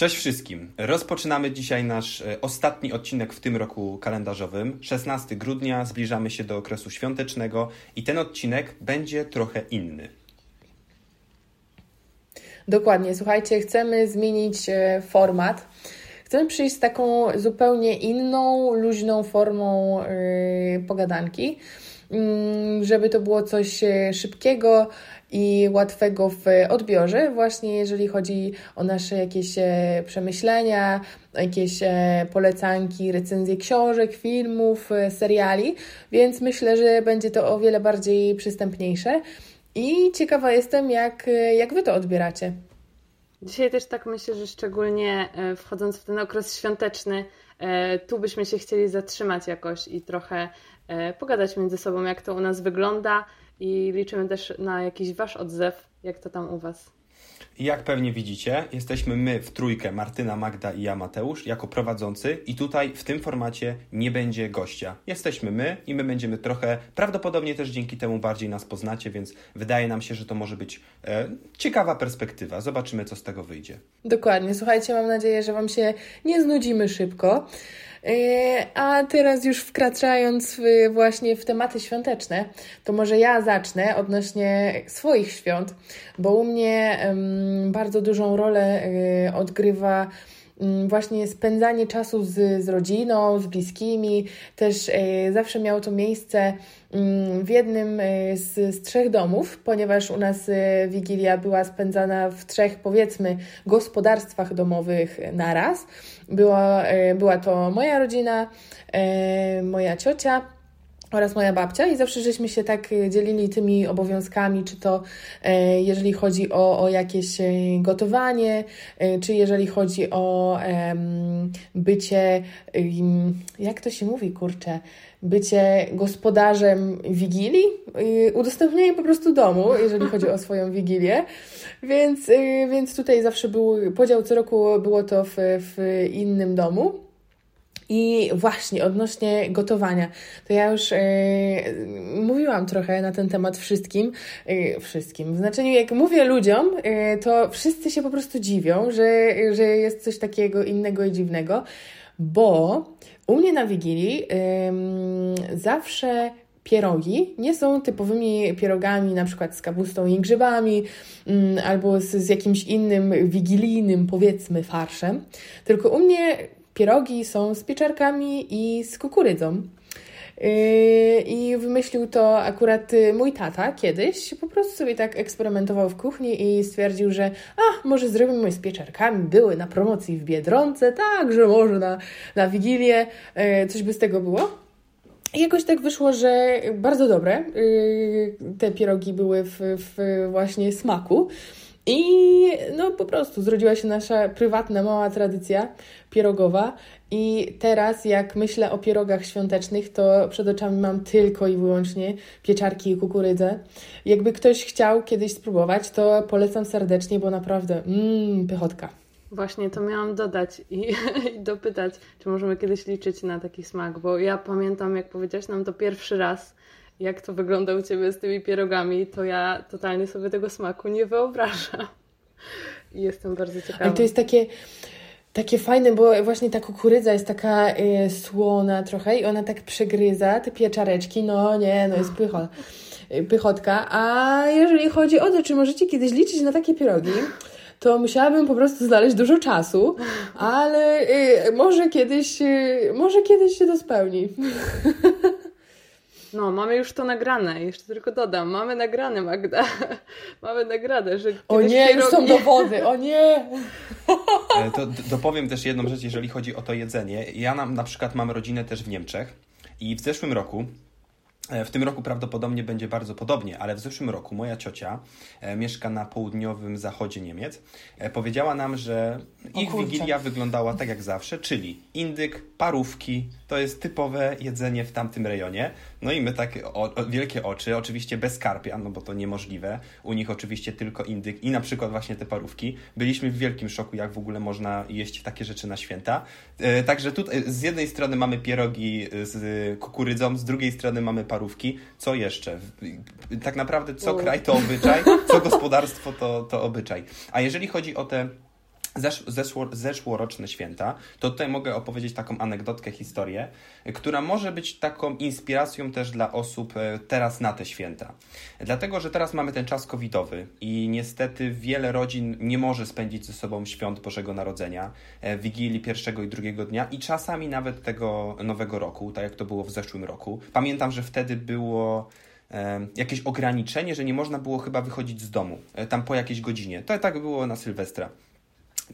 Cześć wszystkim. Rozpoczynamy dzisiaj nasz e, ostatni odcinek w tym roku kalendarzowym. 16 grudnia, zbliżamy się do okresu świątecznego i ten odcinek będzie trochę inny. Dokładnie, słuchajcie, chcemy zmienić e, format. Chcemy przyjść z taką zupełnie inną, luźną formą yy, pogadanki, żeby to było coś szybkiego, i łatwego w odbiorze, właśnie jeżeli chodzi o nasze jakieś e, przemyślenia, jakieś e, polecanki, recenzje książek, filmów, e, seriali, więc myślę, że będzie to o wiele bardziej przystępniejsze i ciekawa jestem, jak, jak Wy to odbieracie. Dzisiaj też tak myślę, że szczególnie wchodząc w ten okres świąteczny, tu byśmy się chcieli zatrzymać jakoś i trochę pogadać między sobą, jak to u nas wygląda, i liczymy też na jakiś Wasz odzew, jak to tam u Was. I jak pewnie widzicie, jesteśmy my w trójkę, Martyna, Magda i ja, Mateusz, jako prowadzący i tutaj w tym formacie nie będzie gościa. Jesteśmy my i my będziemy trochę, prawdopodobnie też dzięki temu bardziej nas poznacie, więc wydaje nam się, że to może być e, ciekawa perspektywa. Zobaczymy, co z tego wyjdzie. Dokładnie. Słuchajcie, mam nadzieję, że Wam się nie znudzimy szybko. E, a teraz już wkraczając właśnie w tematy świąteczne, to może ja zacznę odnośnie swoich świąt, bo u mnie bardzo dużą rolę um, odgrywa właśnie spędzanie czasu z, z rodziną, z bliskimi. Też e, zawsze miało to miejsce mm, w jednym e, z, z, trzech domów, ponieważ u nas e, Wigilia była spędzana w trzech, powiedzmy, gospodarstwach domowych naraz. Była, była to moja rodzina, moja ciocia oraz moja babcia i zawsze żeśmy się tak dzielili tymi obowiązkami, czy to e, jeżeli chodzi o, o jakieś gotowanie, czy jeżeli chodzi o bycie, jak to się mówi, kurczę, bycie gospodarzem wigilii, udostępnienie po prostu domu, jeżeli chodzi o swoją wigilię. Więc, więc tutaj zawsze był podział co roku, było to w, w innym domu. I właśnie odnośnie gotowania, to ja już yy, mówiłam trochę na ten temat wszystkim, yy, wszystkim. W znaczeniu, jak mówię ludziom, yy, to wszyscy się po prostu dziwią, że, że jest coś takiego innego i dziwnego, bo u mnie na Wigilii zawsze pierogi nie są typowymi pierogami, na przykład z kapustą i grzybami, mm, albo z, z jakimś innym wigilijnym, powiedzmy, farszem, tylko u mnie pierogi są z pieczarkami i z kukurydzą. Yy, I wymyślił to akurat mój tata kiedyś. Po prostu sobie tak eksperymentował w kuchni i stwierdził, że a, może zrobimy z pieczarkami. Były na promocji w Biedronce, tak, że może na, na Wigilię yy, coś by z tego było. I jakoś tak wyszło, że bardzo dobre yy, te pierogi były w, w właśnie smaku. I no po prostu zrodziła się nasza prywatna, mała tradycja pierogowa. I teraz, jak myślę o pierogach świątecznych, to przed oczami mam tylko i wyłącznie pieczarki i kukurydzę. Jakby ktoś chciał kiedyś spróbować, to polecam serdecznie, bo naprawdę, mmm, pychotka. Właśnie to miałam dodać i, i, dopytać, czy możemy kiedyś liczyć na taki smak, bo ja pamiętam, jak powiedziałaś nam to pierwszy raz, jak to wygląda u Ciebie z tymi pierogami, to ja totalnie sobie tego smaku nie wyobrażam. Jestem bardzo ciekawa. Ale to jest takie, takie fajne, bo właśnie ta kukurydza jest taka y, słona trochę i ona tak przegryza te pieczareczki, no nie, no jest pycho, pychotka. A jeżeli chodzi o to, czy możecie kiedyś liczyć na takie pierogi, to musiałabym po prostu znaleźć dużo czasu, ale y, może kiedyś, y, może kiedyś się to spełni. No, mamy już to nagrane, jeszcze tylko dodam, mamy nagrane, Magda. mamy nagrane, że. O nie, już są dowody, o nie! E, to dopowiem też jedną rzecz, jeżeli chodzi o to jedzenie. Ja na, na przykład mam rodzinę też w Niemczech i w zeszłym roku E, w tym roku prawdopodobnie będzie bardzo podobnie, ale w zeszłym roku moja ciocia e, mieszka na południowym zachodzie Niemiec. E, powiedziała nam, że ich wigilia wyglądała tak jak zawsze, czyli indyk, parówki, to jest typowe jedzenie w tamtym rejonie. No i my tak o, o, wielkie oczy, oczywiście bez karpia, no bo to niemożliwe. U nich oczywiście tylko indyk i na przykład właśnie te parówki. Byliśmy w wielkim szoku, jak w ogóle można jeść takie rzeczy na święta. E, także tutaj z jednej strony mamy pierogi z kukurydzą, z drugiej strony mamy parówki. Co jeszcze? Tak naprawdę co kraj to obyczaj, co gospodarstwo to, to obyczaj. A jeżeli chodzi o te zesz, zeszło, zeszłoroczne święta, to tutaj mogę opowiedzieć taką anegdotkę, historię, która może być taką inspiracją też dla osób e, teraz na te święta. Dlatego, że teraz mamy ten czas covidowy i niestety wiele rodzin nie może spędzić ze sobą świąt Bożego Narodzenia, e, Wigilii pierwszego i drugiego dnia i czasami nawet tego nowego roku, tak jak to było w zeszłym roku. Pamiętam, że wtedy było e, jakieś ograniczenie, że nie można było chyba wychodzić z domu, tam po jakiejś godzinie. To tak było na Sylwestra.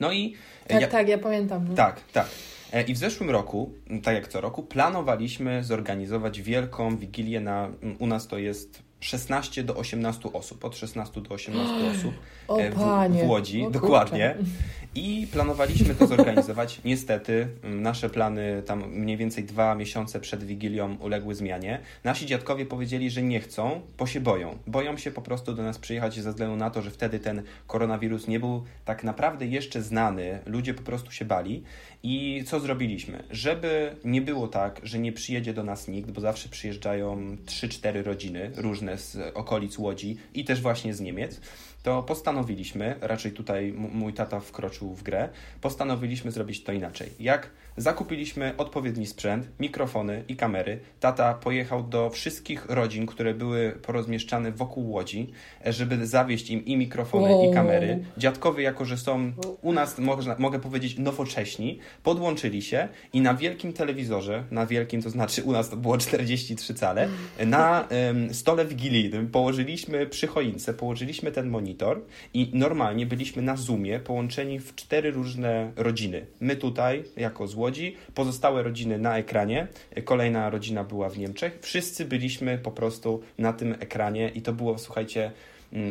No i. Tak, ja, tak, ja pamiętam. No. Tak, tak. E, I w zeszłym roku, tak jak co roku, planowaliśmy zorganizować wielką wigilię na. U nas to jest 16 do 18 osób, od 16 do 18 osób o, e, w, w Łodzi, dokładnie. I planowaliśmy to zorganizować. Niestety, nasze plany tam mniej więcej dwa miesiące przed Wigilią uległy zmianie. Nasi dziadkowie powiedzieli, że nie chcą, bo się boją. Boją się po prostu do nas przyjechać ze względu na to, że wtedy ten koronawirus nie był tak naprawdę jeszcze znany. Ludzie po prostu się bali. I co zrobiliśmy? Żeby nie było tak, że nie przyjedzie do nas nikt, bo zawsze przyjeżdżają 3-4 rodziny różne z okolic Łodzi i też właśnie z Niemiec to postanowiliśmy, raczej tutaj mój tata wkroczył w grę, postanowiliśmy zrobić to inaczej. Jak zakupiliśmy odpowiedni sprzęt, mikrofony i kamery, tata pojechał do wszystkich rodzin, które były porozmieszczane wokół Łodzi, żeby zawieźć im i mikrofony, wow. i kamery. Dziadkowie, jako że są u nas, można, mogę powiedzieć, nowocześni, podłączyli się i na wielkim telewizorze, na wielkim, to znaczy u nas to było 43 cale, na um, stole wigilijnym położyliśmy przy choince, położyliśmy ten monitor, i normalnie byliśmy na Zoomie połączeni w cztery różne rodziny. My tutaj, jako z Łodzi, pozostałe rodziny na ekranie, kolejna rodzina była w Niemczech. Wszyscy byliśmy po prostu na tym ekranie i to było, słuchajcie,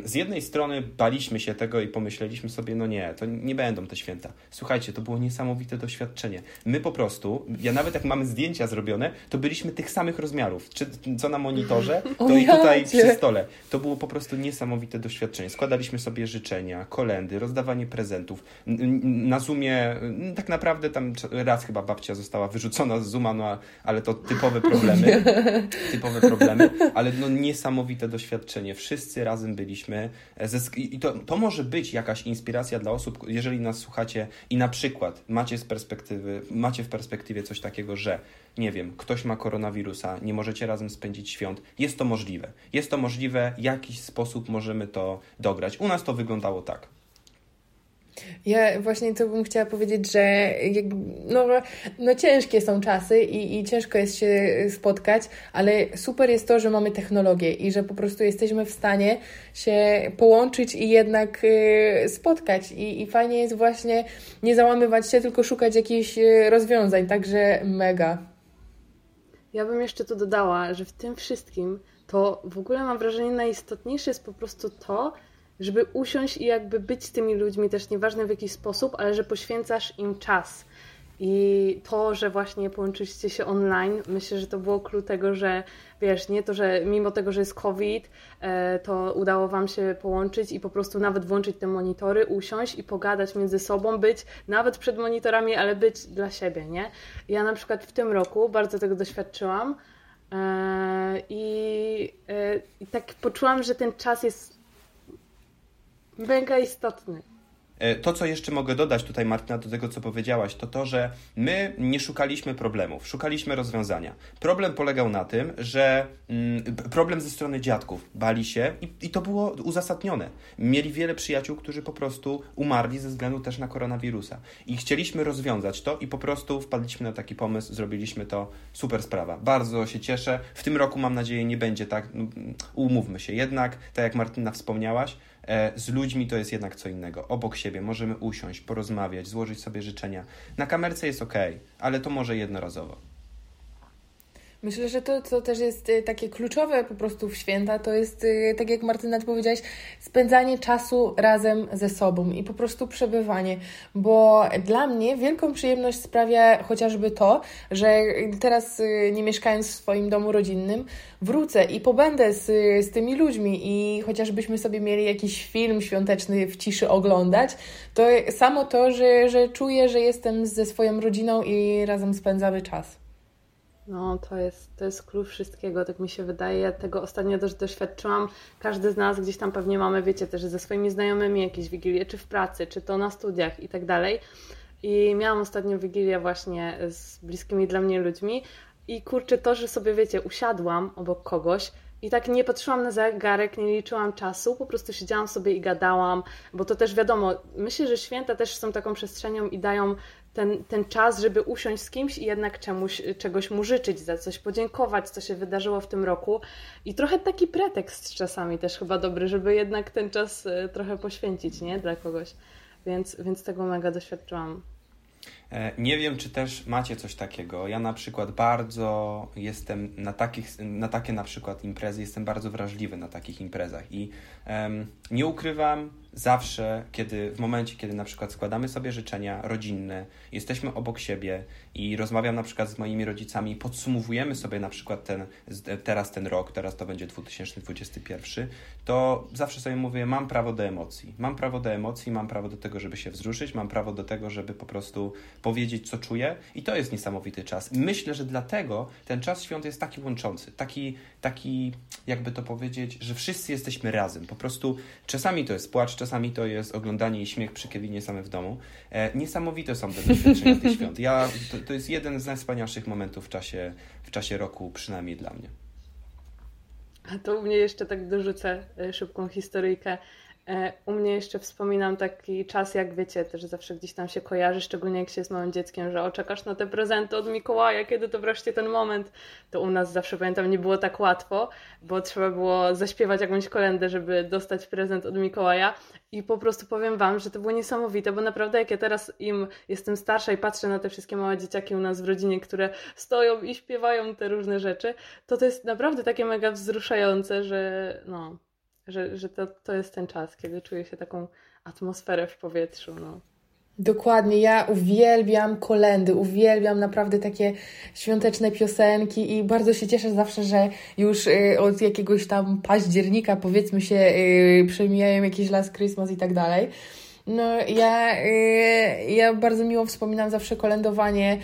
z jednej strony baliśmy się tego i pomyśleliśmy sobie, no nie, to nie będą te święta. Słuchajcie, to było niesamowite doświadczenie. My po prostu, ja nawet jak mamy zdjęcia zrobione, to byliśmy tych samych rozmiarów, czy co na monitorze, to i tutaj przy stole. To było po prostu niesamowite doświadczenie. Składaliśmy sobie życzenia, kolendy, rozdawanie prezentów. Na Zoomie, tak naprawdę tam raz chyba babcia została wyrzucona z Zooma, no ale to typowe problemy. typowe problemy, ale no niesamowite doświadczenie. Wszyscy razem byli byliśmy. E, I to, to może być jakaś inspiracja dla osób, jeżeli nas słuchacie i na przykład macie z perspektywy, macie w perspektywie coś takiego, że nie wiem, ktoś ma koronawirusa, nie możecie razem spędzić świąt. Jest to możliwe. Jest to możliwe, w jakiś sposób możemy to dograć. U nas to wyglądało tak. Ja właśnie to bym chciała powiedzieć, że no, no ciężkie są czasy i, i ciężko jest się spotkać, ale super jest to, że mamy technologię i że po prostu jesteśmy w stanie się połączyć i jednak y, spotkać. I, I fajnie jest właśnie nie załamywać się, tylko szukać jakichś y, rozwiązań, także mega. Ja bym jeszcze tu dodała, że w tym wszystkim to w ogóle mam wrażenie najistotniejsze jest po prostu to, żeby usiąść i jakby być z tymi ludźmi, też nieważne w jaki sposób, ale że poświęcasz im czas. I to, że właśnie połączyliście się online, myślę, że to było klucz tego, że wiesz, nie to, że mimo tego, że jest COVID, e, to udało Wam się połączyć i po prostu nawet włączyć te monitory, usiąść i pogadać między sobą, być nawet przed monitorami, ale być dla siebie, nie? Ja na przykład w tym roku bardzo tego doświadczyłam e, i, e, i tak poczułam, że ten czas jest Mega istotny. E, to, co jeszcze mogę dodać tutaj, Martyna, do tego, co powiedziałaś, to to, że my nie szukaliśmy problemów, szukaliśmy rozwiązania. Problem polegał na tym, że mm, problem ze strony dziadków bali się i, i, to było uzasadnione. Mieli wiele przyjaciół, którzy po prostu umarli ze względu też na koronawirusa. I chcieliśmy rozwiązać to i po prostu wpadliśmy na taki pomysł, zrobiliśmy to. Super sprawa. Bardzo się cieszę. W tym roku, mam nadzieję, nie będzie tak. No, umówmy się jednak, tak jak Martyna wspomniałaś, z ludźmi to jest jednak co innego. Obok siebie możemy usiąść, porozmawiać, złożyć sobie życzenia. Na kamerce jest ok, ale to może jednorazowo. Myślę, że to, co też jest y, takie kluczowe po prostu w święta, to jest, y, tak jak Martyna, ty powiedziałaś, spędzanie czasu razem ze sobą i po prostu przebywanie, bo dla mnie wielką przyjemność sprawia chociażby to, że teraz y, nie mieszkając w swoim domu rodzinnym, wrócę i pobędę z, z tymi ludźmi i chociażbyśmy sobie mieli jakiś film świąteczny w ciszy oglądać, to samo to, że, że czuję, że jestem ze swoją rodziną i razem spędzamy czas. No, to jest, to jest klucz wszystkiego, tak mi się wydaje. Ja tego ostatnio też doświadczyłam. Każdy z nas gdzieś tam pewnie mamy, wiecie, też ze swoimi znajomymi jakieś wigilie, czy w pracy, czy to na studiach i tak dalej. I miałam ostatnio wigilię właśnie z bliskimi dla mnie ludźmi. I kurczę, to, że sobie, wiecie, usiadłam obok kogoś i tak nie patrzyłam na zegarek, nie liczyłam czasu, po prostu siedziałam sobie i gadałam, bo to też wiadomo, myślę, że święta też są taką przestrzenią i dają ten, ten czas, żeby usiąść z kimś i jednak czemuś, czegoś mu życzyć, za coś podziękować, co się wydarzyło w tym roku. I trochę taki pretekst czasami też chyba dobry, żeby jednak ten czas e, trochę poświęcić, nie? Dla kogoś. Więc, więc tego mega doświadczyłam. E, nie wiem, czy też macie coś takiego. Ja na przykład bardzo jestem na, takich, na takie na przykład imprezy, jestem bardzo wrażliwy na takich imprezach i um, nie ukrywam, zawsze, kiedy w momencie, kiedy na przykład składamy sobie życzenia rodzinne, jesteśmy obok siebie i rozmawiam na przykład z moimi rodzicami, podsumowujemy sobie na przykład ten, teraz ten rok, teraz to będzie 2021, to zawsze sobie mówię, mam prawo do emocji. Mam prawo do emocji, mam prawo do tego, żeby się wzruszyć, mam prawo do tego, żeby po prostu powiedzieć, co czuję i to jest niesamowity czas. Myślę, że dlatego ten czas świąt jest taki łączący, taki, taki jakby to powiedzieć, że wszyscy jesteśmy razem. Po prostu czasami to jest płacz, czasami to jest oglądanie i śmiech przy Kevinie samym w domu. E, niesamowite są te doświadczenia tych świąt. Ja, to, to jest jeden z najwspanialszych momentów w czasie, w czasie roku, przynajmniej dla mnie. A to u mnie jeszcze tak dorzucę e, szybką historyjkę. E, u mnie jeszcze wspominam taki czas, jak wiecie, też zawsze gdzieś tam się kojarzy, szczególnie jak się jest małym dzieckiem, że oczekasz na te prezenty od Mikołaja, kiedy to wreszcie ten moment. To u nas zawsze pamiętam, nie było tak łatwo, bo trzeba było zaśpiewać jakąś kolendę, żeby dostać prezent od Mikołaja. I po prostu powiem Wam, że to było niesamowite, bo naprawdę jak ja teraz im jestem starsza i patrzę na te wszystkie małe dzieciaki u nas w rodzinie, które stoją i śpiewają te różne rzeczy, to to jest naprawdę takie mega wzruszające, że no, że, że to, to jest ten czas, kiedy czuję się taką atmosferę w powietrzu. No. Dokładnie, ja uwielbiam kolendy, uwielbiam naprawdę takie świąteczne piosenki i bardzo się cieszę zawsze, że już y, od jakiegoś tam października powiedzmy się y, przemijają jakieś Last Christmas i tak dalej. No, ja, y, ja bardzo miło wspominam zawsze kolędowanie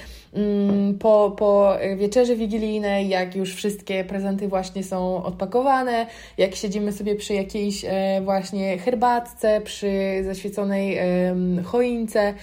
po, po wieczerzy wigilijnej, jak już wszystkie prezenty właśnie są odpakowane, jak siedzimy sobie przy jakiejś e, właśnie herbatce, przy zaświeconej choince.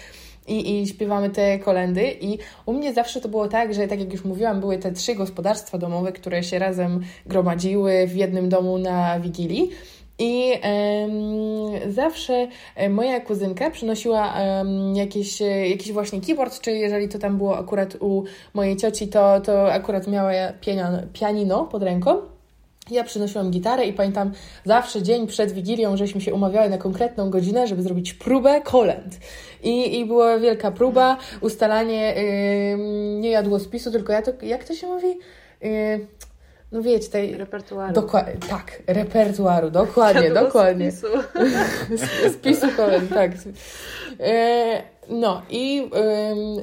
I, i śpiewamy te kolendy. I u mnie zawsze to było tak, że tak jak już mówiłam, były te trzy gospodarstwa domowe, które się razem gromadziły w jednym domu na Wigilii. I um, zawsze moja kuzynka przynosiła um, jakiś, jakiś właśnie keyboard, czy jeżeli to tam było akurat u mojej cioci, to, to akurat miała pianino, pod ręką. Ja przynosiłam gitarę i pamiętam zawsze dzień przed Wigilią, żeśmy się umawiały na konkretną godzinę, żeby zrobić próbę kolęd. I, i była wielka próba, ustalanie yy, nie jadłospisu, tylko ja to, jak to się mówi? Yy, no wiecie, tej... Repertuaru. Dokładnie, tak, repertuaru, dokładnie, dokładnie. Spisu. spisu kolem, tak. E, no i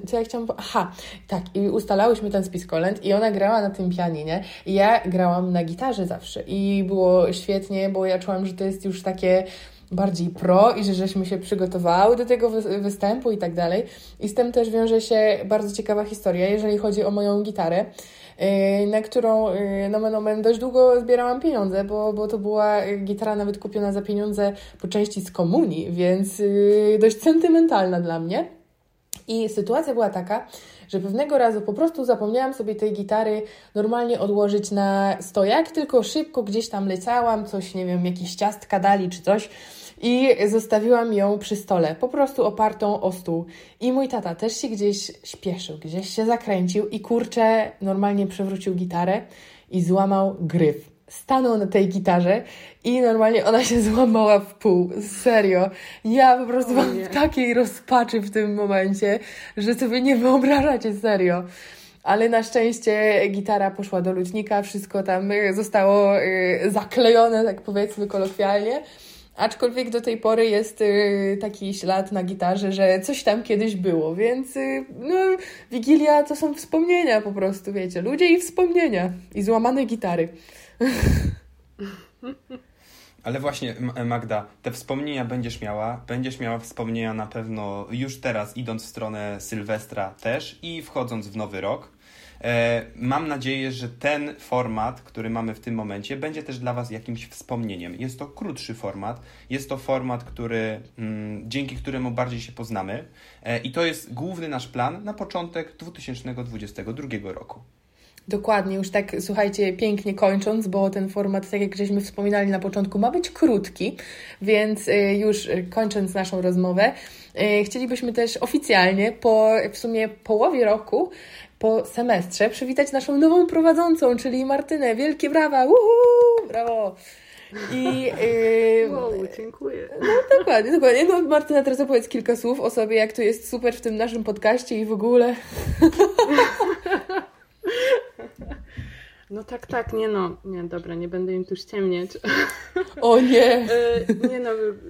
co ja chciałam... Aha, tak, i ustalałyśmy ten spis kolęd i ona grała na tym pianinie i ja grałam na gitarze zawsze i było świetnie, bo ja czułam, że to jest już takie bardziej pro i że żeśmy się przygotowały do tego występu i tak dalej. I z tym też wiąże się bardzo ciekawa historia, jeżeli chodzi o moją gitarę. Y, na którą y, no, no, dość długo zbierałam pieniądze, bo, bo to była gitara nawet kupiona za pieniądze po części z komunii, więc y, dość sentymentalna dla mnie. I sytuacja była taka, że pewnego razu po prostu zapomniałam sobie tej gitary normalnie odłożyć na stojak, tylko szybko gdzieś tam leciałam, coś, nie wiem, jakieś ciastka dali czy coś i zostawiłam ją przy stole, po prostu opartą o stół. I mój tata też się gdzieś śpieszył, gdzieś się zakręcił i kurczę, normalnie przewrócił gitarę i złamał gryf. Stanął na tej gitarze i normalnie ona się złamała w pół. Serio. Ja po prostu mam takiej rozpaczy w tym momencie, że sobie nie wyobrażacie serio ale na szczęście gitara poszła do lutnika, wszystko tam zostało y, zaklejone, tak powiedzmy kolokwialnie. Aczkolwiek do tej pory jest y, taki ślad na gitarze, że coś tam kiedyś było, więc y, no, Wigilia to są wspomnienia po prostu, wiecie, ludzie i wspomnienia i złamane gitary. Ale właśnie, Magda, te wspomnienia będziesz miała. Będziesz miała wspomnienia na pewno już teraz, idąc w stronę Sylwestra też i wchodząc w nowy rok. E, mam nadzieję, że ten format, który mamy w tym momencie, będzie też dla Was jakimś wspomnieniem. Jest to krótszy format, jest to format, który, mm, dzięki któremu bardziej się poznamy e, i to jest główny nasz plan na początek 2022 roku. Dokładnie, już tak słuchajcie, pięknie kończąc, bo ten format, tak jak żeśmy wspominali na początku, ma być krótki, więc y, już kończąc naszą rozmowę, y, chcielibyśmy też oficjalnie po w sumie połowie roku po semestrze przywitać naszą nową prowadzącą, czyli Martynę. Wielkie brawa! Uhu, brawo! I, yy, wow, dziękuję. No dokładnie, dokładnie. No, Martyna, teraz opowiedz kilka słów o sobie, jak to jest super w tym naszym podcaście i w ogóle. No tak, tak, nie no, nie, dobra, nie będę im tu ściemniać. O nie! E, nie no,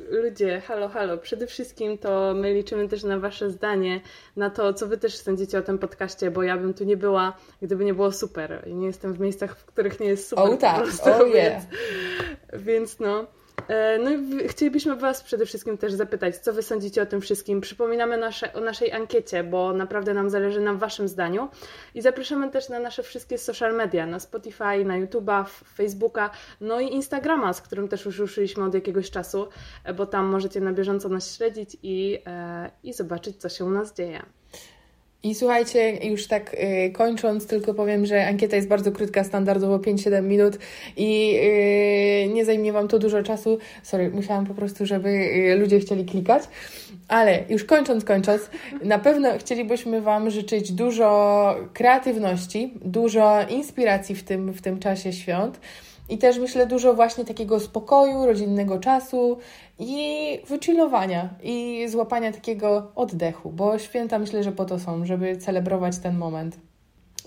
ludzie, halo, halo, przede wszystkim to my liczymy też na wasze zdanie, na to, co wy też sądzicie o tym podcaście, bo ja bym tu nie była, gdyby nie było super. I nie jestem w miejscach, w których nie jest super. O tak, o yeah. Więc, więc no... E, no i chcielibyśmy Was przede wszystkim też zapytać, co Wy sądzicie o tym wszystkim. Przypominamy nasze, o naszej ankiecie, bo naprawdę nam zależy na Waszym zdaniu. I zapraszamy też na nasze wszystkie social media, na Spotify, na YouTube'a, Facebooka, no i Instagrama, z którym też już ruszyliśmy od jakiegoś czasu, bo tam możecie na bieżąco nas śledzić i, e, i zobaczyć, co się u nas dzieje. I słuchajcie, już tak y, kończąc, tylko powiem, że ankieta jest bardzo krótka, standardowo 5-7 minut i y, nie zajmie Wam to dużo czasu. Sorry, musiałam po prostu, żeby y, ludzie chcieli klikać. Ale już kończąc, kończąc, na pewno chcielibyśmy Wam życzyć dużo kreatywności, dużo inspiracji w tym, w tym czasie świąt. I też myślę dużo właśnie takiego spokoju, rodzinnego czasu i wychillowania i złapania takiego oddechu, bo święta myślę, że po to są, żeby celebrować ten moment.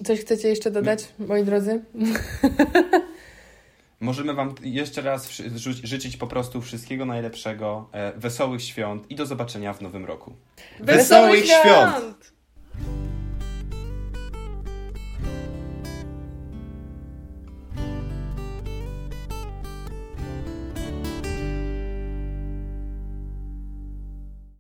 Coś chcecie jeszcze dodać, moi drodzy? Możemy Wam jeszcze raz życzyć po prostu wszystkiego najlepszego, e, wesołych świąt i do zobaczenia w nowym roku. Wesołych, świąt!